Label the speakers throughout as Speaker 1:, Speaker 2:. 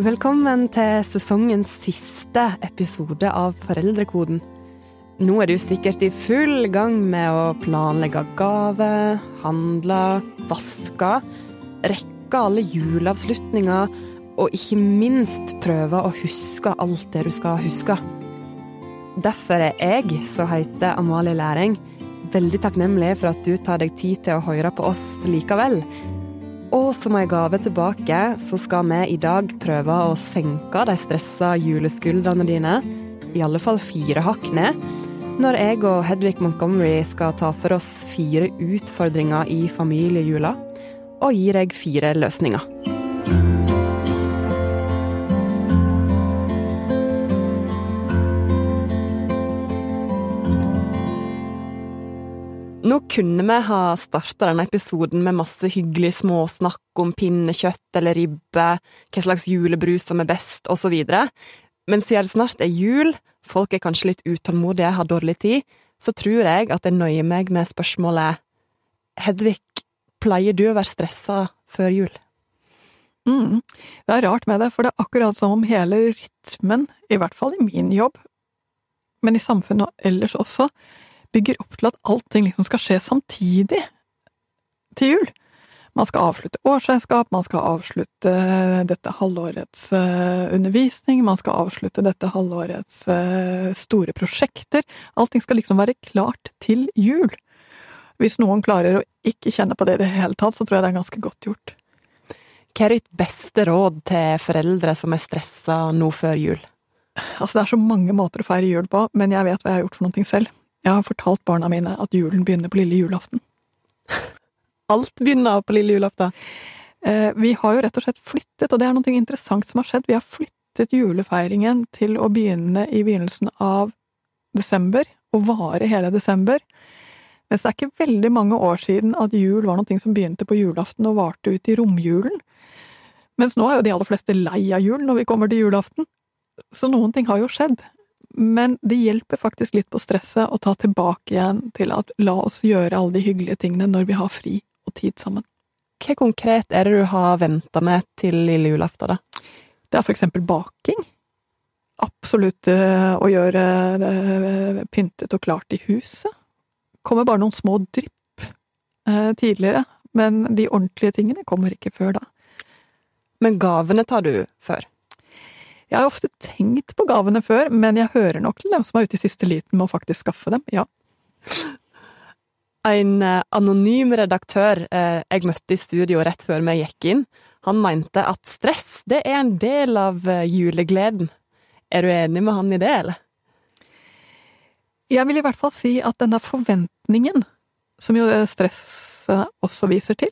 Speaker 1: Velkommen til sesongens siste episode av Foreldrekoden. Nå er du sikkert i full gang med å planlegge gave, handle, vaske, rekke alle juleavslutninger og ikke minst prøve å huske alt det du skal huske. Derfor er jeg, som heter Amalie Læring, veldig takknemlig for at du tar deg tid til å høre på oss likevel. Og som ei gave tilbake, så skal vi i dag prøve å senke de stressa juleskuldrene dine, i alle fall fire hakk ned, når jeg og Hedvig Montgomery skal ta for oss fire utfordringer i familiejula, og gir deg fire løsninger. Nå kunne vi ha starta denne episoden med masse hyggelig småsnakk om pinnekjøtt eller ribbe, hva slags julebrus som er best, og videre, men siden det snart er jul, folk er kanskje litt utålmodige, har dårlig tid, så tror jeg at jeg nøyer meg med spørsmålet Hedvig, pleier du å være stressa før jul?
Speaker 2: Mm. Det er rart med det, for det er akkurat som om hele rytmen, i hvert fall i min jobb, men i samfunnet ellers også, bygger opp til at allting liksom skal skje samtidig til jul. Man skal avslutte årsregnskap, man skal avslutte dette halvårets uh, undervisning, man skal avslutte dette halvårets uh, store prosjekter. Allting skal liksom være klart til jul. Hvis noen klarer å ikke kjenne på det i det hele tatt, så tror jeg det er ganske godt gjort.
Speaker 1: Hva er ditt beste råd til foreldre som er stressa nå før jul?
Speaker 2: Altså, det er så mange måter å feire jul på, men jeg vet hva jeg har gjort for noe selv. Jeg har fortalt barna mine at julen begynner på lille julaften.
Speaker 1: Alt begynner på lille julaften?
Speaker 2: Eh, vi har jo rett og slett flyttet, og det er noe interessant som har skjedd. Vi har flyttet julefeiringen til å begynne i begynnelsen av desember, og vare hele desember. Mens det er ikke veldig mange år siden at jul var noe som begynte på julaften og varte ut i romjulen. Mens nå er jo de aller fleste lei av jul når vi kommer til julaften. Så noen ting har jo skjedd. Men det hjelper faktisk litt på stresset å ta tilbake igjen til at la oss gjøre alle de hyggelige tingene når vi har fri og tid sammen.
Speaker 1: Hva konkret er det du har venta med til lille julaften, da?
Speaker 2: Det er for eksempel baking. Absolutt uh, å gjøre det uh, pyntet og klart i huset. Kommer bare noen små drypp uh, tidligere, men de ordentlige tingene kommer ikke før da.
Speaker 1: Men gavene tar du før?
Speaker 2: Jeg har ofte tenkt på gavene før, men jeg hører nok til dem som er ute i siste liten med å faktisk skaffe dem, ja.
Speaker 1: En eh, anonym redaktør eh, jeg møtte i studio rett før vi gikk inn, han mente at stress det er en del av eh, julegleden. Er du enig med han i det, eller?
Speaker 2: Jeg vil i hvert fall si at denne forventningen, som jo stress også viser til,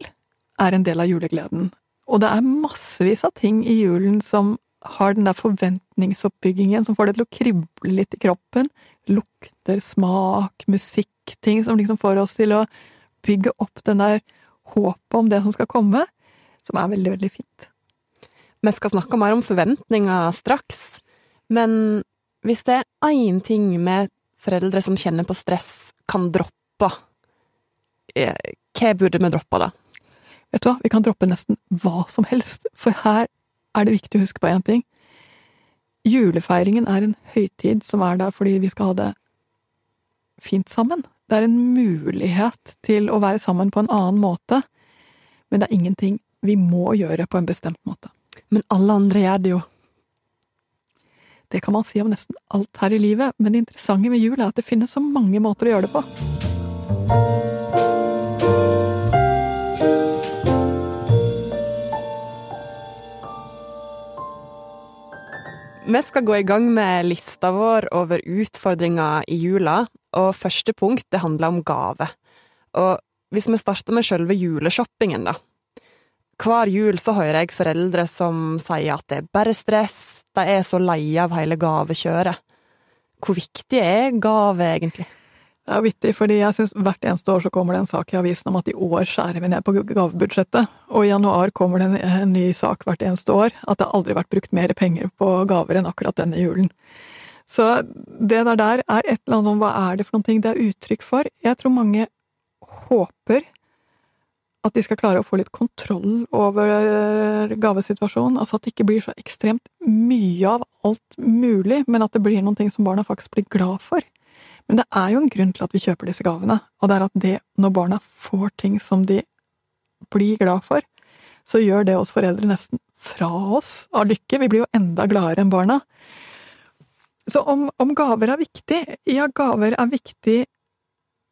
Speaker 2: er en del av julegleden. Og det er massevis av ting i julen som har den der forventningsoppbyggingen som får det til å krible litt i kroppen. Lukter, smak, musikk, ting som liksom får oss til å bygge opp den der håpet om det som skal komme, som er veldig, veldig fint.
Speaker 1: Vi skal snakke mer om forventninger straks, men hvis det er én ting med foreldre som kjenner på stress, kan droppe, eh, hva burde vi droppe da?
Speaker 2: Vet du hva, vi kan droppe nesten hva som helst, for her er det viktig å huske på én ting. Julefeiringen er en høytid som er der fordi vi skal ha det fint sammen. Det er en mulighet til å være sammen på en annen måte, men det er ingenting vi må gjøre på en bestemt måte.
Speaker 1: Men alle andre gjør det jo.
Speaker 2: Det kan man si om nesten alt her i livet, men det interessante med jul er at det finnes så mange måter å gjøre det på.
Speaker 1: Vi skal gå i gang med lista vår over utfordringer i jula, og første punkt det handler om gave. Og hvis vi starter med selve juleshoppingen, da. Hver jul så hører jeg foreldre som sier at det er bare stress, de er så leie av hele gavekjøret. Hvor viktig er gave, egentlig?
Speaker 2: Det er vittig, fordi jeg syns hvert eneste år så kommer det en sak i avisen om at i år skjærer vi ned på gavebudsjettet, og i januar kommer det en, ny sak hvert eneste år at det aldri har vært brukt mer penger på gaver enn akkurat denne julen. Så det der der er et eller annet om hva er det for noen ting det er uttrykk for. Jeg tror mange håper at de skal klare å få litt kontroll over gavesituasjonen. Altså at det ikke blir så ekstremt mye av alt mulig, men at det blir noen ting som barna faktisk blir glad for. Men det er jo en grunn til at vi kjøper disse gavene, og det er at det, når barna får ting som de blir glad for, så gjør det oss foreldre nesten fra oss av lykke. Vi blir jo enda gladere enn barna. Så om, om gaver er viktig? Ja, gaver er viktig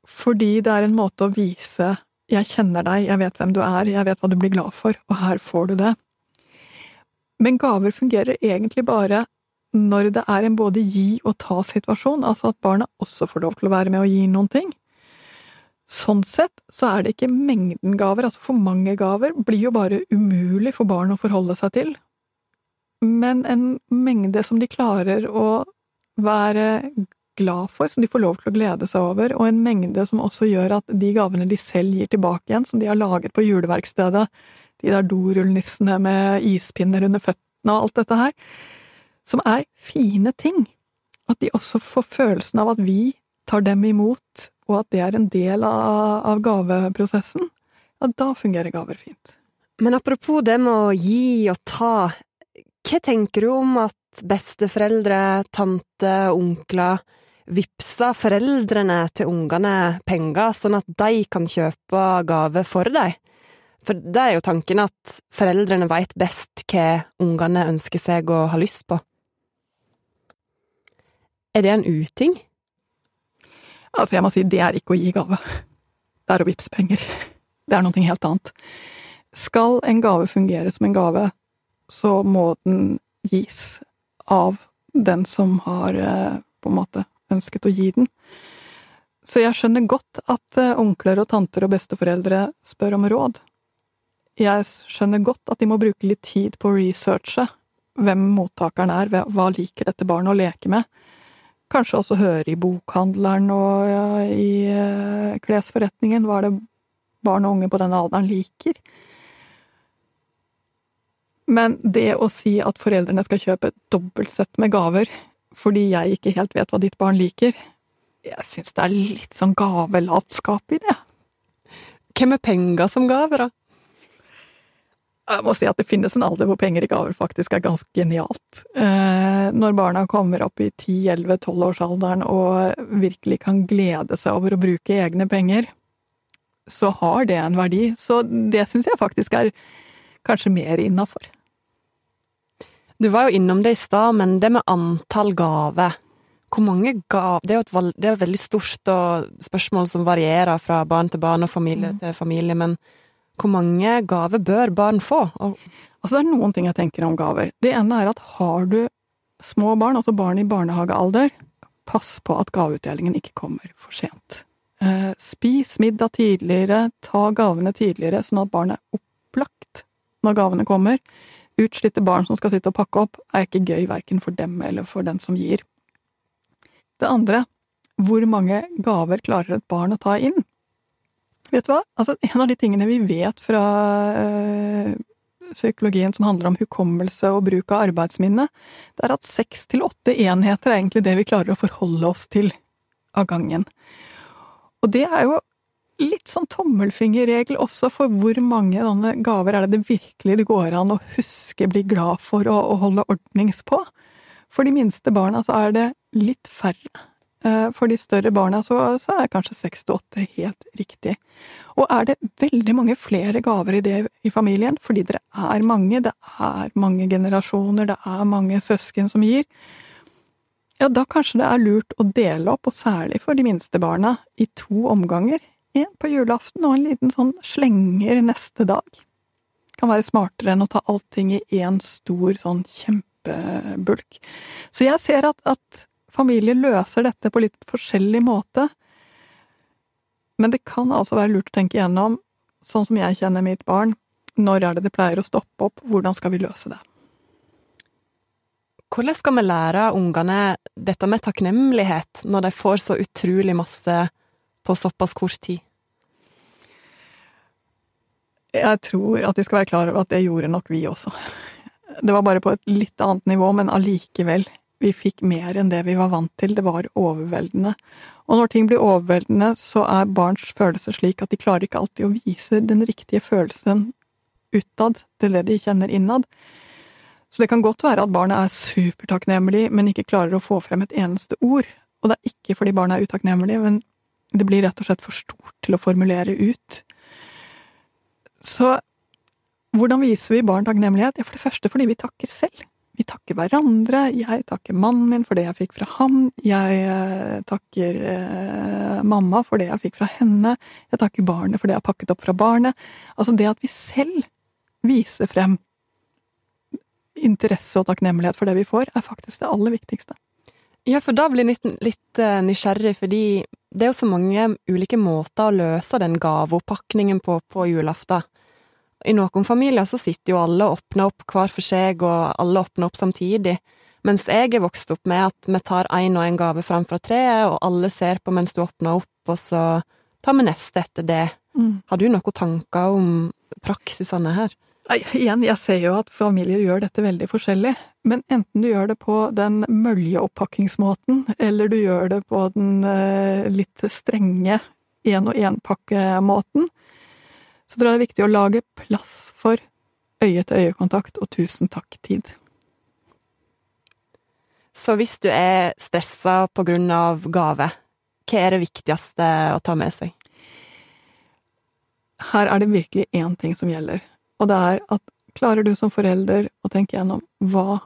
Speaker 2: fordi det er en måte å vise 'jeg kjenner deg, jeg vet hvem du er, jeg vet hva du blir glad for, og her får du det'. Men gaver fungerer egentlig bare når det er en både gi og ta-situasjon, altså at barna også får lov til å være med og gi noen ting. Sånn sett så er det ikke mengden gaver, altså for mange gaver blir jo bare umulig for barn å forholde seg til, men en mengde som de klarer å være glad for, som de får lov til å glede seg over, og en mengde som også gjør at de gavene de selv gir tilbake igjen, som de har laget på juleverkstedet, de der dorullnissene med ispinner under føttene og alt dette her, som er fine ting, at de også får følelsen av at vi tar dem imot, og at det er en del av, av gaveprosessen, ja, da fungerer gaver fint.
Speaker 1: Men apropos det med å gi og ta, hva tenker du om at besteforeldre, tante, onkler vippser foreldrene til ungene penger, sånn at de kan kjøpe gave for dem. For det er jo tanken at foreldrene veit best hva ungene ønsker seg og har lyst på. Er det en uting?
Speaker 2: Altså, jeg må si, det er ikke å gi gave. Det er å vippse penger. Det er noe helt annet. Skal en gave fungere som en gave, så må den gis av den som har eh, på en måte ønsket å gi den. Så jeg skjønner godt at eh, onkler og tanter og besteforeldre spør om råd. Jeg skjønner godt at de må bruke litt tid på å researche hvem mottakeren er, hva liker dette barnet å leke med. Kanskje også høre i bokhandleren og ja, i uh, klesforretningen hva det barn og unge på den alderen liker. Men det å si at foreldrene skal kjøpe dobbeltsett med gaver fordi jeg ikke helt vet hva ditt barn liker. Jeg syns det er litt sånn gavelatskap i det.
Speaker 1: Hvem er penger som gaver, da?
Speaker 2: Jeg må si at det finnes en alder hvor penger i gaver faktisk er ganske genialt. Eh, når barna kommer opp i 10-11-12-årsalderen og virkelig kan glede seg over å bruke egne penger, så har det en verdi. Så det syns jeg faktisk er kanskje mer innafor.
Speaker 1: Du var jo innom det i stad, men det med antall gaver Hvor mange gaver Det er jo et, det er et veldig stort spørsmål som varierer fra barn til barn og familie mm. til familie, men hvor mange gaver bør barn få? Og
Speaker 2: altså, det er noen ting jeg tenker om gaver. Det ene er at har du små barn, altså barn i barnehagealder, pass på at gaveutdelingen ikke kommer for sent. Eh, spis middag tidligere, ta gavene tidligere, sånn at barn er opplagt når gavene kommer. Utslitte barn som skal sitte og pakke opp, er ikke gøy verken for dem eller for den som gir. Det andre, hvor mange gaver klarer et barn å ta inn? Vet du hva? Altså, en av de tingene vi vet fra øh, psykologien som handler om hukommelse og bruk av arbeidsminne, det er at seks til åtte enheter er egentlig det vi klarer å forholde oss til av gangen. Og det er jo litt sånn tommelfingerregel også for hvor mange sånne gaver er det det virkelig det går an å huske, bli glad for og, og holde ordnings på. For de minste barna så er det litt færre. Eh, for de større barna så, så er kanskje seks til åtte helt riktig. Og er det veldig mange flere gaver i det i familien, fordi dere er mange, det er mange generasjoner, det er mange søsken som gir, ja, da kanskje det er lurt å dele opp, og særlig for de minste barna, i to omganger en på julaften og en liten sånn slenger neste dag. Kan være smartere enn å ta allting i én stor sånn kjempebulk. Så jeg ser at, at familier løser dette på litt forskjellig måte. Men det kan altså være lurt å tenke igjennom, sånn som jeg kjenner mitt barn, når er det det pleier å stoppe opp, hvordan skal vi løse det?
Speaker 1: Hvordan skal vi lære ungene dette med takknemlighet når de får så utrolig masse på såpass kort tid?
Speaker 2: Jeg tror at vi skal være klar over at det gjorde nok vi også. Det var bare på et litt annet nivå, men allikevel. Vi fikk mer enn det vi var vant til. Det var overveldende. Og når ting blir overveldende, så er barns følelser slik at de klarer ikke alltid å vise den riktige følelsen utad til det de kjenner innad. Så det kan godt være at barnet er supertakknemlig, men ikke klarer å få frem et eneste ord. Og det er ikke fordi barnet er utakknemlig, men det blir rett og slett for stort til å formulere ut. Så hvordan viser vi barn takknemlighet? Ja, for det første fordi vi takker selv. Vi takker hverandre. Jeg takker mannen min for det jeg fikk fra ham. Jeg eh, takker eh, mamma for det jeg fikk fra henne. Jeg takker barnet for det jeg har pakket opp fra barnet. Altså det at vi selv viser frem interesse og takknemlighet for det vi får, er faktisk det aller viktigste.
Speaker 1: Ja, for da blir jeg litt, litt eh, nysgjerrig, fordi det er jo så mange ulike måter å løse den gaveoppakningen på på julaften. I noen familier så sitter jo alle og åpner opp hver for seg, og alle åpner opp samtidig, mens jeg er vokst opp med at vi tar én og én gave fram fra treet, og alle ser på mens du åpner opp, og så tar vi neste etter det. Mm. Har du noen tanker om praksisene her?
Speaker 2: Nei, igjen, jeg ser jo at familier gjør dette veldig forskjellig, men enten du gjør det på den møljeoppakkingsmåten, eller du gjør det på den eh, litt strenge én-og-én-pakkemåten, så tror jeg det er viktig å lage plass for øye-til-øye-kontakt og tusen takk-tid.
Speaker 1: Så hvis du er stressa på grunn av gave, hva er det viktigste å ta med seg?
Speaker 2: Her er det virkelig én ting som gjelder, og det er at klarer du som forelder å tenke gjennom hva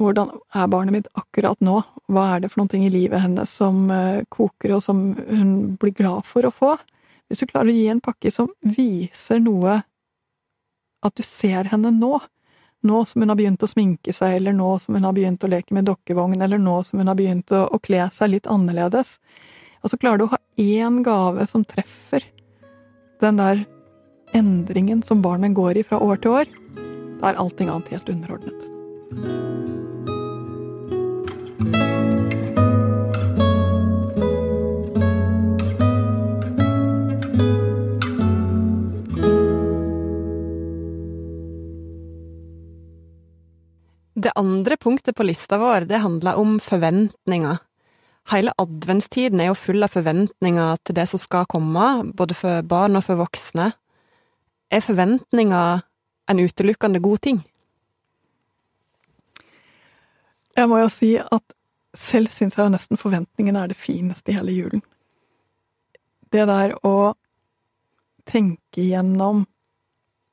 Speaker 2: hvordan er barnet mitt akkurat nå? Hva er det for noen ting i livet hennes som eh, koker, og som hun blir glad for å få? Hvis du klarer å gi en pakke som viser noe At du ser henne nå, nå som hun har begynt å sminke seg, eller nå som hun har begynt å leke med dokkevogn, eller nå som hun har begynt å, å kle seg litt annerledes, og så klarer du å ha én gave som treffer den der endringen som barnet går i fra år til år, da er allting annet helt underordnet.
Speaker 1: Det andre punktet på lista vår, det handler om forventninger. Hele adventstiden er jo full av forventninger til det som skal komme, både for barn og for voksne. Er forventninger en utelukkende god ting?
Speaker 2: Jeg må jo si at selv syns jeg jo nesten forventningene er det fineste i hele julen. Det der å tenke gjennom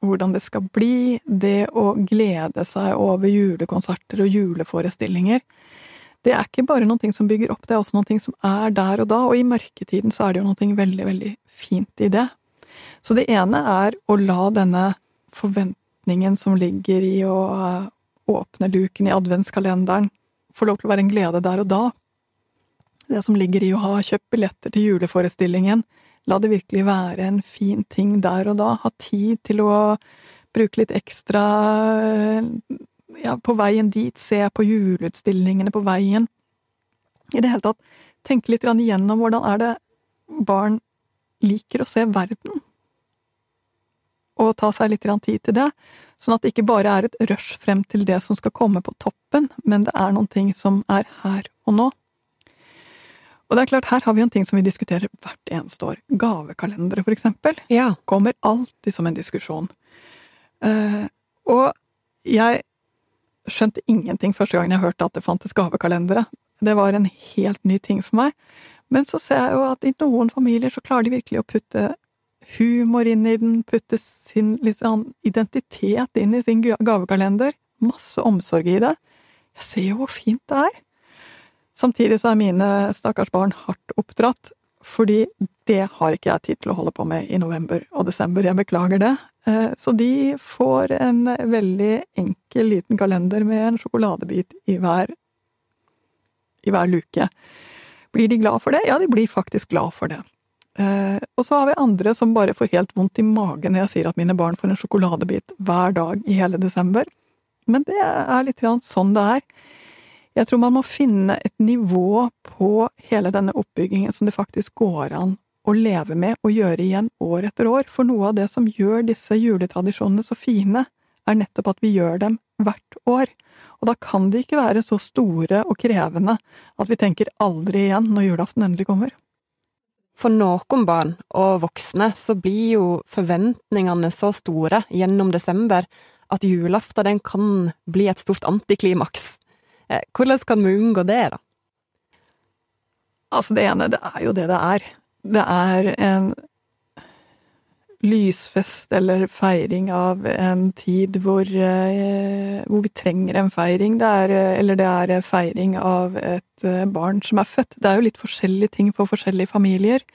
Speaker 2: hvordan det skal bli, det å glede seg over julekonserter og juleforestillinger. Det er ikke bare noe som bygger opp, det er også noe som er der og da, og i mørketiden så er det jo noe veldig, veldig fint i det. Så det ene er å la denne forventningen som ligger i å eh, åpne luken i adventskalenderen, få lov til å være en glede der og da. Det som ligger i å ha kjøpt billetter til juleforestillingen, La det virkelig være en fin ting der og da. Ha tid til å bruke litt ekstra ja, på veien dit, se på juleutstillingene på veien. I det hele tatt tenke litt igjennom hvordan er det barn liker å se verden. Og ta seg litt tid til det, sånn at det ikke bare er et rush frem til det som skal komme på toppen, men det er noen ting som er her og nå. Og det er klart, her har vi en ting som vi diskuterer hvert eneste år. Gavekalendere, for eksempel.
Speaker 1: Ja.
Speaker 2: Kommer alltid som en diskusjon. Uh, og jeg skjønte ingenting første gang jeg hørte at det fantes gavekalendere. Det var en helt ny ting for meg. Men så ser jeg jo at i noen familier så klarer de virkelig å putte humor inn i den, putte sin sånn identitet inn i sin gavekalender. Masse omsorg i det. Jeg ser jo hvor fint det er. Samtidig så er mine stakkars barn hardt oppdratt, fordi det har ikke jeg tid til å holde på med i november og desember, jeg beklager det. Eh, så de får en veldig enkel liten kalender med en sjokoladebit i hver, i hver luke. Blir de glad for det? Ja, de blir faktisk glad for det. Eh, og så har vi andre som bare får helt vondt i magen når jeg sier at mine barn får en sjokoladebit hver dag i hele desember. Men det er litt sånn det er. Jeg tror man må finne et nivå på hele denne oppbyggingen som det faktisk går an å leve med og gjøre igjen år etter år, for noe av det som gjør disse juletradisjonene så fine, er nettopp at vi gjør dem hvert år. Og da kan de ikke være så store og krevende at vi tenker aldri igjen når julaften endelig kommer.
Speaker 1: For noen barn og voksne så blir jo forventningene så store gjennom desember at julaften den kan bli et stort antiklimaks. Eh, hvordan kan vi unngå det, da?
Speaker 2: Altså, det ene, det er jo det det er. Det er en lysfest eller feiring av en tid hvor, eh, hvor vi trenger en feiring. Det er, eller det er feiring av et eh, barn som er født. Det er jo litt forskjellige ting for forskjellige familier.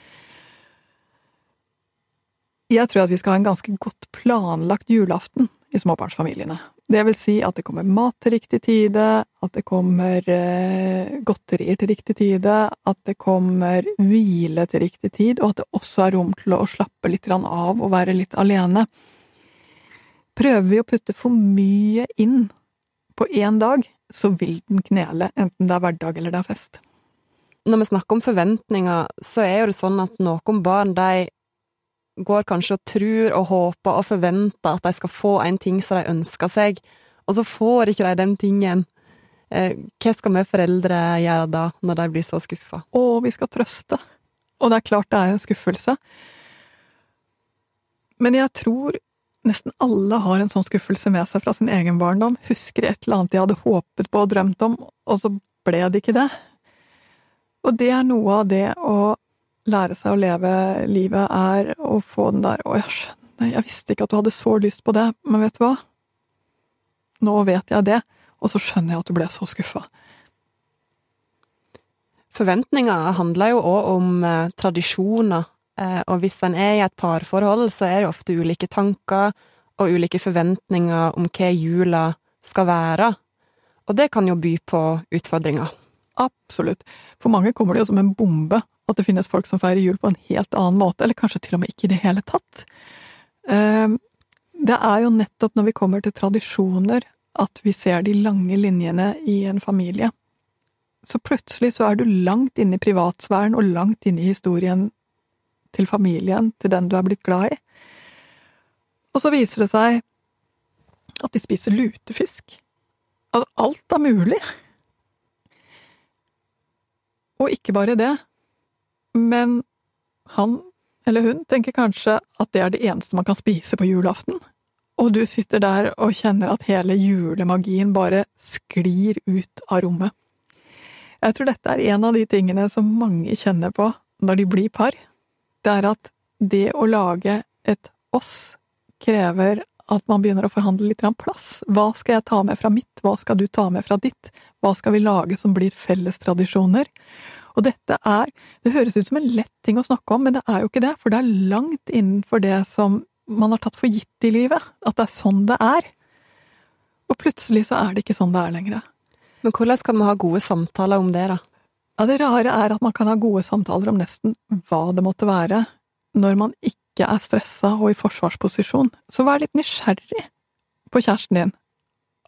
Speaker 2: Jeg tror at vi skal ha en ganske godt planlagt julaften i småbarnsfamiliene. Det vil si at det kommer mat til riktig tide, at det kommer eh, godterier til riktig tide, at det kommer hvile til riktig tid, og at det også er rom til å slappe litt av og være litt alene. Prøver vi å putte for mye inn på én dag, så vil den knele, enten det er hverdag eller det er fest.
Speaker 1: Når vi snakker om forventninger, så er jo det sånn at noen barn de går kanskje og tror og håper og forventer at de skal få en ting som de ønsker seg, og så får ikke de den tingen. Eh, hva skal vi foreldre gjøre da, når de blir så skuffa?
Speaker 2: Å, vi skal trøste. Og det er klart det er en skuffelse. Men jeg tror nesten alle har en sånn skuffelse med seg fra sin egen barndom. Husker et eller annet de hadde håpet på og drømt om, og så ble det ikke det. Og det er noe av det å lære seg å leve livet, er å få den der 'Å, jeg skjønner, jeg visste ikke at du hadde så lyst på det, men vet du hva? Nå vet jeg det, og så skjønner jeg at du ble så skuffa'.
Speaker 1: Forventninger handler jo òg om eh, tradisjoner, eh, og hvis en er i et parforhold, så er det ofte ulike tanker og ulike forventninger om hva jula skal være, og det kan jo by på utfordringer.
Speaker 2: Absolutt. For mange kommer det jo som en bombe at det finnes folk som feirer jul på en helt annen måte, eller kanskje til og med ikke i det hele tatt. Ehm, det er jo nettopp når vi kommer til tradisjoner at vi ser de lange linjene i en familie. Så plutselig så er du langt inne i privatsfæren og langt inne i historien til familien, til den du er blitt glad i. Og så viser det seg at de spiser lutefisk. At alt er mulig. Og ikke bare det, men han eller hun tenker kanskje at det er det eneste man kan spise på julaften, og du sitter der og kjenner at hele julemagien bare sklir ut av rommet. Jeg tror dette er en av de tingene som mange kjenner på når de blir par. Det er at det å lage et oss krever at man begynner å forhandle litt plass. Hva skal jeg ta med fra mitt, hva skal du ta med fra ditt, hva skal vi lage som blir felles tradisjoner? Og dette er Det høres ut som en lett ting å snakke om, men det er jo ikke det, for det er langt innenfor det som man har tatt for gitt i livet, at det er sånn det er. Og plutselig så er det ikke sånn det er lenger.
Speaker 1: Men hvordan kan vi ha gode samtaler om det, da?
Speaker 2: Ja, Det rare er at man kan ha gode samtaler om nesten hva det måtte være, når man ikke er stressa og i forsvarsposisjon. Så vær litt nysgjerrig på kjæresten din.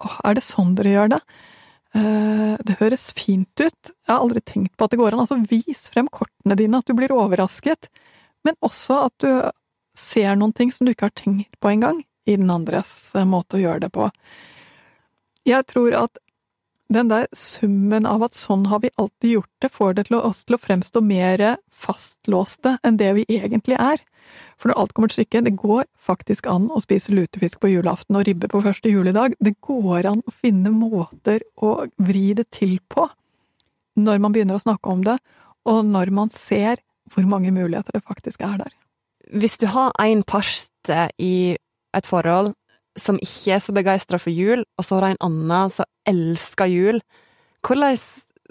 Speaker 2: Åh, er det sånn dere gjør det? Eh, det høres fint ut, jeg har aldri tenkt på at det går an. Altså, vis frem kortene dine, at du blir overrasket, men også at du ser noen ting som du ikke har tenkt på engang, i den andres eh, måte å gjøre det på. Jeg tror at den der summen av at sånn har vi alltid gjort det, får det til oss til å fremstå mer fastlåste enn det vi egentlig er. For når alt kommer til stykket, det går faktisk an å spise lutefisk på julaften og ribbe på første juledag. Det går an å finne måter å vri det til på når man begynner å snakke om det, og når man ser hvor mange muligheter det faktisk er der.
Speaker 1: Hvis du har en part i et forhold som ikke er så begeistra for jul, og så har du en annen som elsker jul, hvordan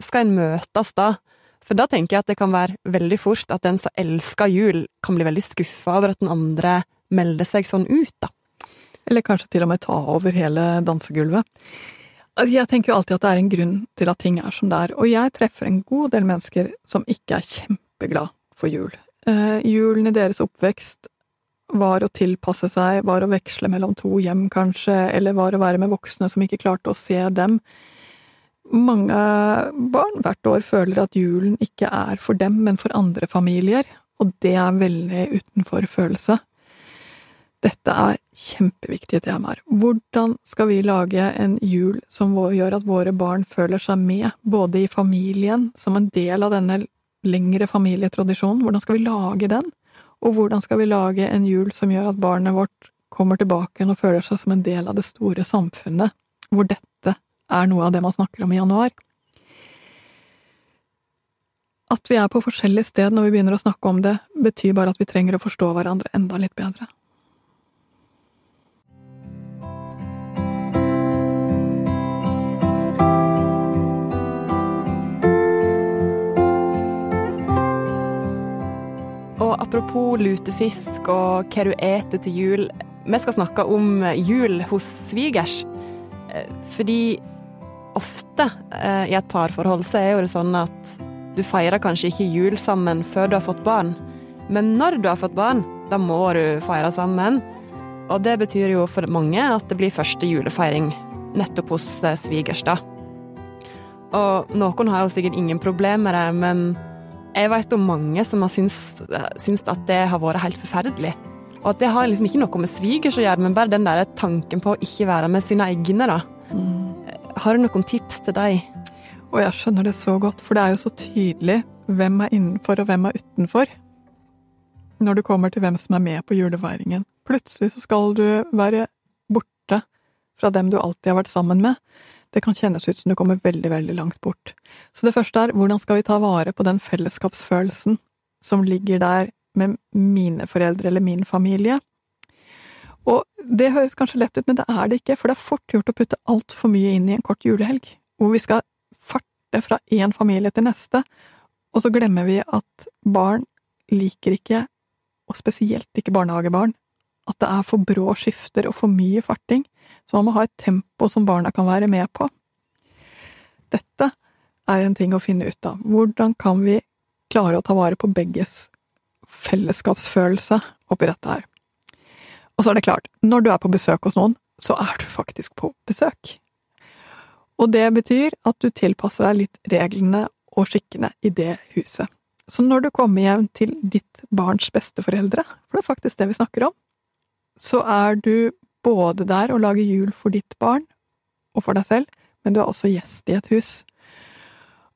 Speaker 1: skal en møtes da? For da tenker jeg at det kan være veldig fort at den som elsker jul, kan bli veldig skuffa over at den andre melder seg sånn ut, da.
Speaker 2: Eller kanskje til og med ta over hele dansegulvet. Jeg tenker jo alltid at det er en grunn til at ting er som det er, og jeg treffer en god del mennesker som ikke er kjempeglad for jul. Eh, julen i deres oppvekst var å tilpasse seg, var å veksle mellom to hjem, kanskje, eller var å være med voksne som ikke klarte å se dem mange barn hvert år føler at julen ikke er for dem, men for andre familier, og det er veldig utenfor følelse. Dette er kjempeviktige temaer. Hvordan skal vi lage en jul som gjør at våre barn føler seg med, både i familien, som en del av denne lengre familietradisjonen, hvordan skal vi lage den? Og hvordan skal vi lage en jul som gjør at barnet vårt kommer tilbake og føler seg som en del av det store samfunnet, hvor dette er noe av det man snakker om i januar? At vi er på forskjellig sted når vi begynner å snakke om det, betyr bare at vi trenger å forstå hverandre enda litt bedre.
Speaker 1: Og apropos lutefisk og hva du eter til jul. Vi skal snakke om jul hos svigers. Eh, fordi ofte eh, i et parforhold så er jo det sånn at du feirer kanskje ikke jul sammen før du har fått barn. Men når du har fått barn, da må du feire sammen. Og det betyr jo for mange at det blir første julefeiring nettopp hos eh, svigers, da. Og noen har jo sikkert ingen problemer med det, men jeg vet om mange som har syntes, syntes at det har vært helt forferdelig. Og at det har liksom ikke noe med svigers å gjøre, men bare den der tanken på å ikke være med sine egne, da. Mm. Har du noen tips til deg?
Speaker 2: Og jeg skjønner det så godt, for det er jo så tydelig hvem er innenfor og hvem er utenfor. Når du kommer til hvem som er med på julefeiringen. Plutselig så skal du være borte fra dem du alltid har vært sammen med. Det kan kjennes ut som du kommer veldig, veldig langt bort. Så det første er hvordan skal vi ta vare på den fellesskapsfølelsen som ligger der med mine foreldre eller min familie? Det høres kanskje lett ut, men det er det ikke, for det er fort gjort å putte altfor mye inn i en kort julehelg, hvor vi skal farte fra én familie til neste, og så glemmer vi at barn liker ikke, og spesielt ikke barnehagebarn, at det er for brå skifter og for mye farting, så man må ha et tempo som barna kan være med på. Dette er en ting å finne ut av. Hvordan kan vi klare å ta vare på begges fellesskapsfølelse oppi dette her? Og så er det klart, når du er på besøk hos noen, så er du faktisk på besøk. Og det betyr at du tilpasser deg litt reglene og skikkene i det huset. Så når du kommer hjem til ditt barns besteforeldre, for det er faktisk det vi snakker om, så er du både der og lager jul for ditt barn og for deg selv, men du er også gjest i et hus.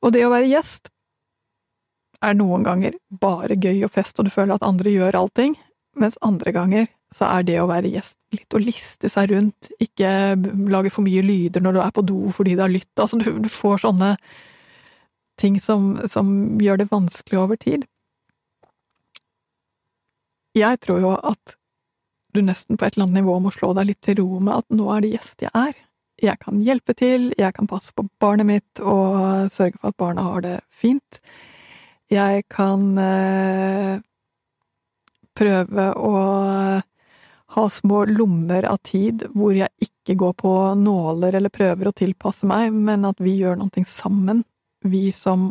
Speaker 2: Og det å være gjest er noen ganger bare gøy og fest, og du føler at andre gjør allting, mens andre ganger så er det å være gjest litt å liste seg rundt, ikke lage for mye lyder når du er på do fordi det har lytt, altså du, du får sånne ting som, som gjør det vanskelig over tid. Jeg tror jo at du nesten på et eller annet nivå må slå deg litt til ro med at nå er det gjest jeg er. Jeg kan hjelpe til, jeg kan passe på barnet mitt og sørge for at barna har det fint. Jeg kan eh, prøve å ha små lommer av tid hvor jeg ikke går på nåler eller prøver å tilpasse meg, men at vi gjør noe sammen, vi som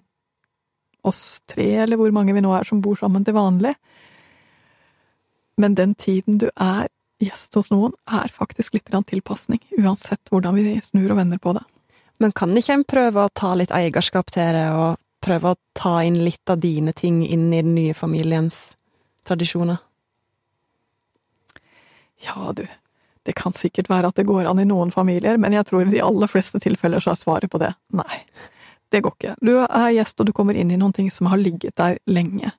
Speaker 2: oss tre, eller hvor mange vi nå er som bor sammen til vanlig. Men den tiden du er gjest hos noen, er faktisk litt tilpasning, uansett hvordan vi snur og vender på det.
Speaker 1: Men kan ikke en prøve å ta litt eierskap til det, og prøve å ta inn litt av dine ting inn i den nye familiens tradisjoner?
Speaker 2: Ja, du, det kan sikkert være at det går an i noen familier, men jeg tror i de aller fleste tilfeller så er svaret på det nei. Det går ikke. Du er gjest, og du kommer inn i noen ting som har ligget der lenge.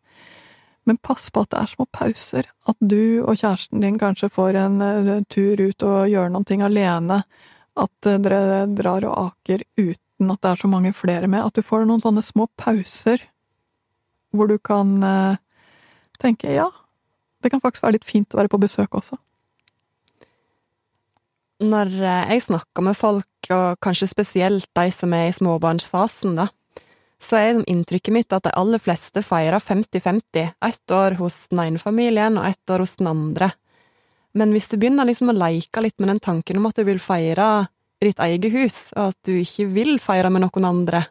Speaker 2: Men pass på at det er små pauser, at du og kjæresten din kanskje får en uh, tur ut og gjør noen ting alene, at uh, dere drar og aker uten at det er så mange flere med, at du får noen sånne små pauser hvor du kan uh, tenke ja, det kan faktisk være litt fint å være på besøk også
Speaker 1: når eh, jeg snakker med folk, og kanskje spesielt de som er i småbarnsfasen, da, så er inntrykket mitt at de aller fleste feirer 50-50, ett år hos den ene familien og ett år hos den andre. Men hvis du begynner liksom å leke litt med den tanken om at du vil feire i ditt eget hus, og at du ikke vil feire med noen andre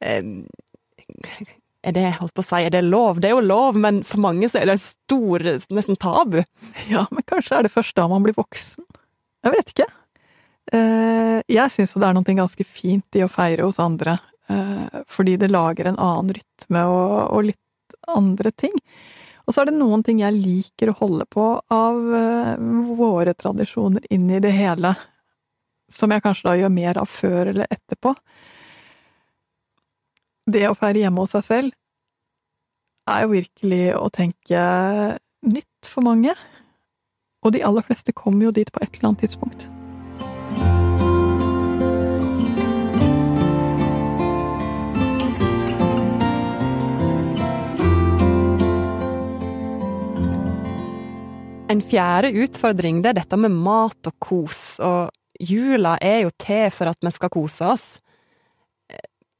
Speaker 1: eh, Er det, holdt på å si, er det lov? Det er jo lov, men for mange så er det en stor, nesten tabu.
Speaker 2: Ja, men kanskje er det først da man blir voksen? Jeg vet ikke. Eh, jeg syns jo det er noe ganske fint i å feire hos andre, eh, fordi det lager en annen rytme og, litt andre ting. Og så er det noen ting jeg liker å holde på av uh, våre tradisjoner inn i det hele, som jeg kanskje da gjør mer av før eller etterpå. Det å feire hjemme hos seg selv er jo virkelig å tenke nytt for mange. Og de aller fleste kommer jo dit på et eller annet tidspunkt.
Speaker 1: En fjerde utfordring det er dette med mat og kos, og jula er jo til for at vi skal kose oss.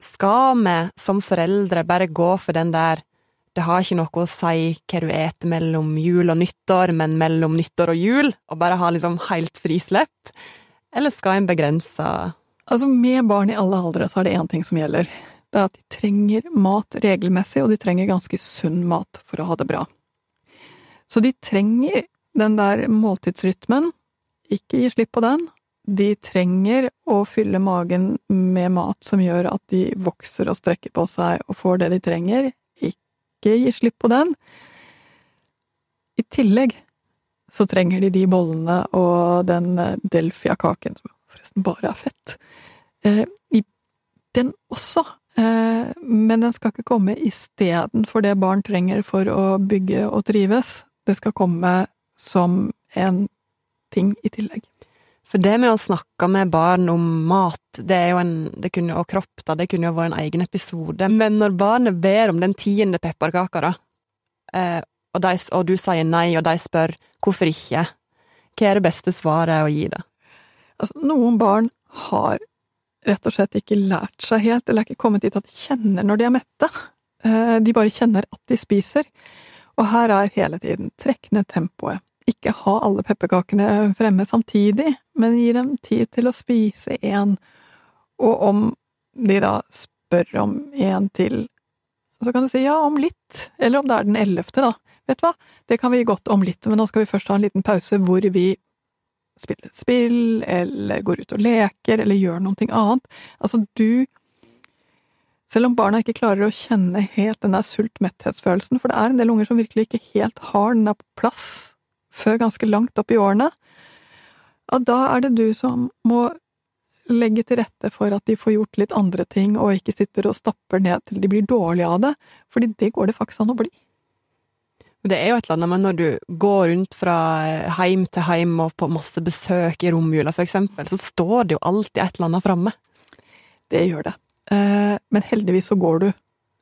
Speaker 1: Skal vi som foreldre bare gå for den der det har ikke noe å si hva du eter mellom jul og nyttår, men mellom nyttår og jul, og bare ha liksom helt frislepp? Eller skal en begrense
Speaker 2: Altså, med barn i alle aldre så er det én ting som gjelder. Det er at de trenger mat regelmessig, og de trenger ganske sunn mat for å ha det bra. Så de trenger den der måltidsrytmen, ikke gi slipp på den. De trenger å fylle magen med mat som gjør at de vokser og strekker på seg og får det de trenger. Ikke gi slipp på den. I tillegg så trenger de de bollene og den delfiakaken, Delfia-kaken, som forresten bare er fett. Eh, den også, eh, men den skal ikke komme istedenfor det barn trenger for å bygge og trives. Det skal komme som en ting i tillegg.
Speaker 1: For det med å snakke med barn om mat, det er jo en, det kunne, og kropp, da, det kunne jo vært en egen episode. Men når barnet ber om den tiende pepperkaka, da, eh, og, de, og, du sier nei, og de spør hvorfor ikke, hva er det beste svaret å gi det?
Speaker 2: Altså, noen barn har rett og slett ikke lært seg helt, eller er ikke kommet dit at de kjenner når de er mette. Eh, de bare kjenner at de spiser. Og her er hele tiden trekk ned tempoet ikke ha alle pepperkakene fremme samtidig, men gi dem tid til å spise én, og om de da spør om en til, så kan du si ja, om litt, eller om det er den ellevte, da. Vet du hva, det kan vi godt om litt, men nå skal vi først ha en liten pause hvor vi spiller et spill, eller går ut og leker, eller gjør noe annet. Altså, du selv om barna ikke klarer å kjenne helt den der sult-metthetsfølelsen, for det er en del unger som virkelig ikke helt har den der på plass før ganske langt opp i årene, Og da er det du som må legge til rette for at de får gjort litt andre ting, og ikke sitter og stapper ned til de blir dårlige av det, fordi det går det faktisk an å bli.
Speaker 1: Det er jo et eller annet med når du går rundt fra heim til heim og på masse besøk i romjula, for eksempel, så står det jo alltid et eller annet framme.
Speaker 2: Det gjør det. Eh, men heldigvis så går du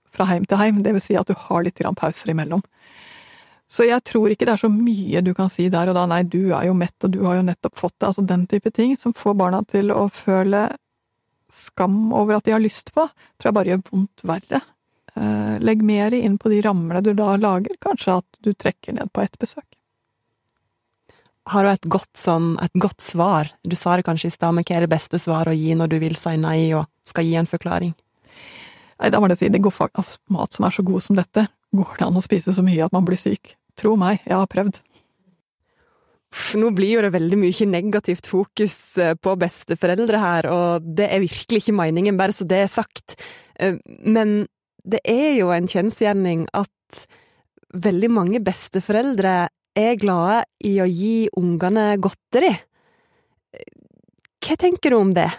Speaker 2: fra heim til heim, det vil si at du har litt pauser imellom. Så jeg tror ikke det er så mye du kan si der og da, nei, du er jo mett, og du har jo nettopp fått det, altså den type ting, som får barna til å føle skam over at de har lyst på, tror jeg bare gjør vondt verre. Eh, legg mer inn på de rammene du da lager, kanskje at du trekker ned på ett besøk.
Speaker 1: Har du et godt, sånn, et godt svar? Du sa det kanskje i stad, men hva er det beste svaret å gi når du vil si nei og skal gi en forklaring?
Speaker 2: Nei, da må jeg si, det går av mat som er så god som dette, går det an å spise så mye at man blir syk. Tro meg, jeg har prøvd.
Speaker 1: Nå blir jo det veldig mye negativt fokus eh, på besteforeldre her, og det er virkelig ikke meningen, bare så det er sagt. Eh, men det er jo en kjensgjerning at veldig mange besteforeldre er glade i å gi ungene godteri. Hva tenker du om det?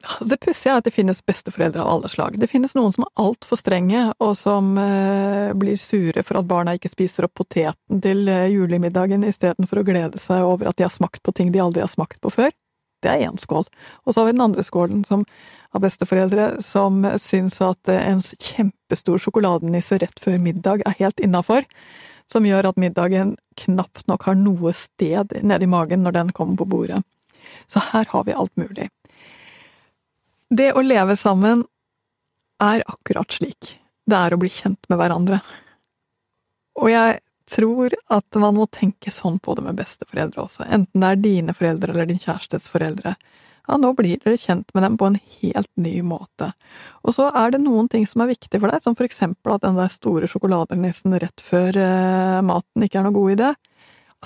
Speaker 2: Det pussige er at det finnes besteforeldre av alle slag. Det finnes noen som er altfor strenge, og som eh, blir sure for at barna ikke spiser opp poteten til eh, julemiddagen istedenfor å glede seg over at de har smakt på ting de aldri har smakt på før. Det er én skål. Og så har vi den andre skålen som av besteforeldre som syns at eh, en kjempestor sjokoladenisse rett før middag er helt innafor, som gjør at middagen knapt nok har noe sted nedi magen når den kommer på bordet. Så her har vi alt mulig. Det å leve sammen er akkurat slik. Det er å bli kjent med hverandre. Og jeg tror at man må tenke sånn på det med besteforeldre også, enten det er dine foreldre eller din kjærestes foreldre. Ja, nå blir dere kjent med dem på en helt ny måte. Og så er det noen ting som er viktig for deg, som for eksempel at den der store sjokoladenissen rett før eh, maten ikke er noe god idé.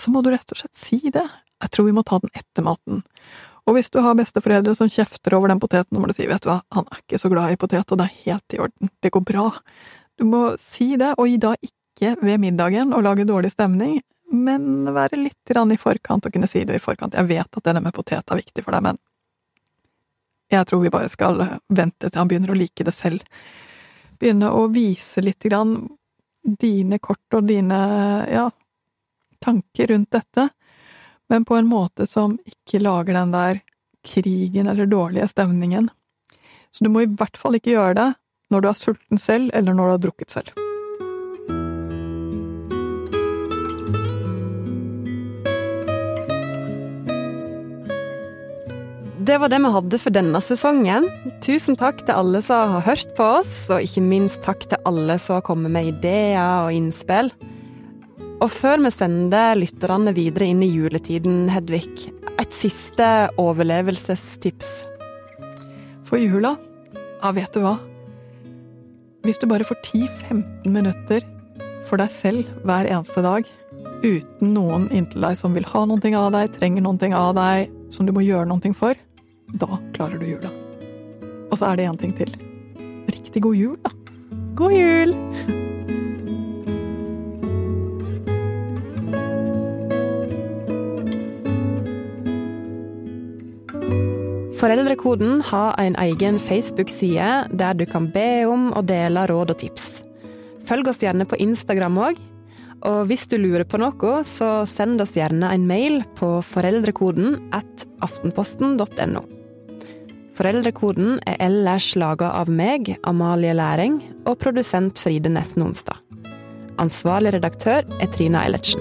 Speaker 2: Så må du rett og slett si det. Jeg tror vi må ta den etter maten. Og hvis du har besteforeldre som kjefter over den poteten, må du si vet du hva, han er ikke så glad i potet, og det er helt i orden, det går bra. Du må si det, og gi da ikke ved middagen og lage dårlig stemning, men være litt i forkant og kunne si det i forkant. Jeg vet at det med potet er viktig for deg, men jeg tror vi bare skal vente til han begynner å like det selv. Begynne å vise litt grann dine kort og dine, ja, tanker rundt dette, men på en måte som ikke lager den der krigen eller dårlige stemningen. Så du må i hvert fall ikke gjøre det når du er sulten selv, eller når du har drukket selv.
Speaker 1: Det var det vi hadde for denne sesongen. Tusen takk til alle som har hørt på oss, og ikke minst takk til alle som har kommet med ideer og innspill. Og før vi sender lytterne videre inn i juletiden, Hedvig, et siste overlevelsestips.
Speaker 2: For jula? Ja, vet du hva? Hvis du bare får 10-15 minutter for deg selv hver eneste dag, uten noen inntil deg som vil ha noe av deg, trenger noe av deg, som du må gjøre noe for, da klarer du jula. Og så er det én ting til. Riktig god jul, da.
Speaker 1: God jul! Foreldrekoden har en egen Facebook-side der du kan be om og dele råd og tips. Følg oss gjerne på Instagram òg. Og hvis du lurer på noe, så send oss gjerne en mail på foreldrekoden at aftenposten.no. Foreldrekoden er ellers laga av meg, Amalie Læring, og produsent Fride Nesten Onsdag. Ansvarlig redaktør er Trina Eilertsen.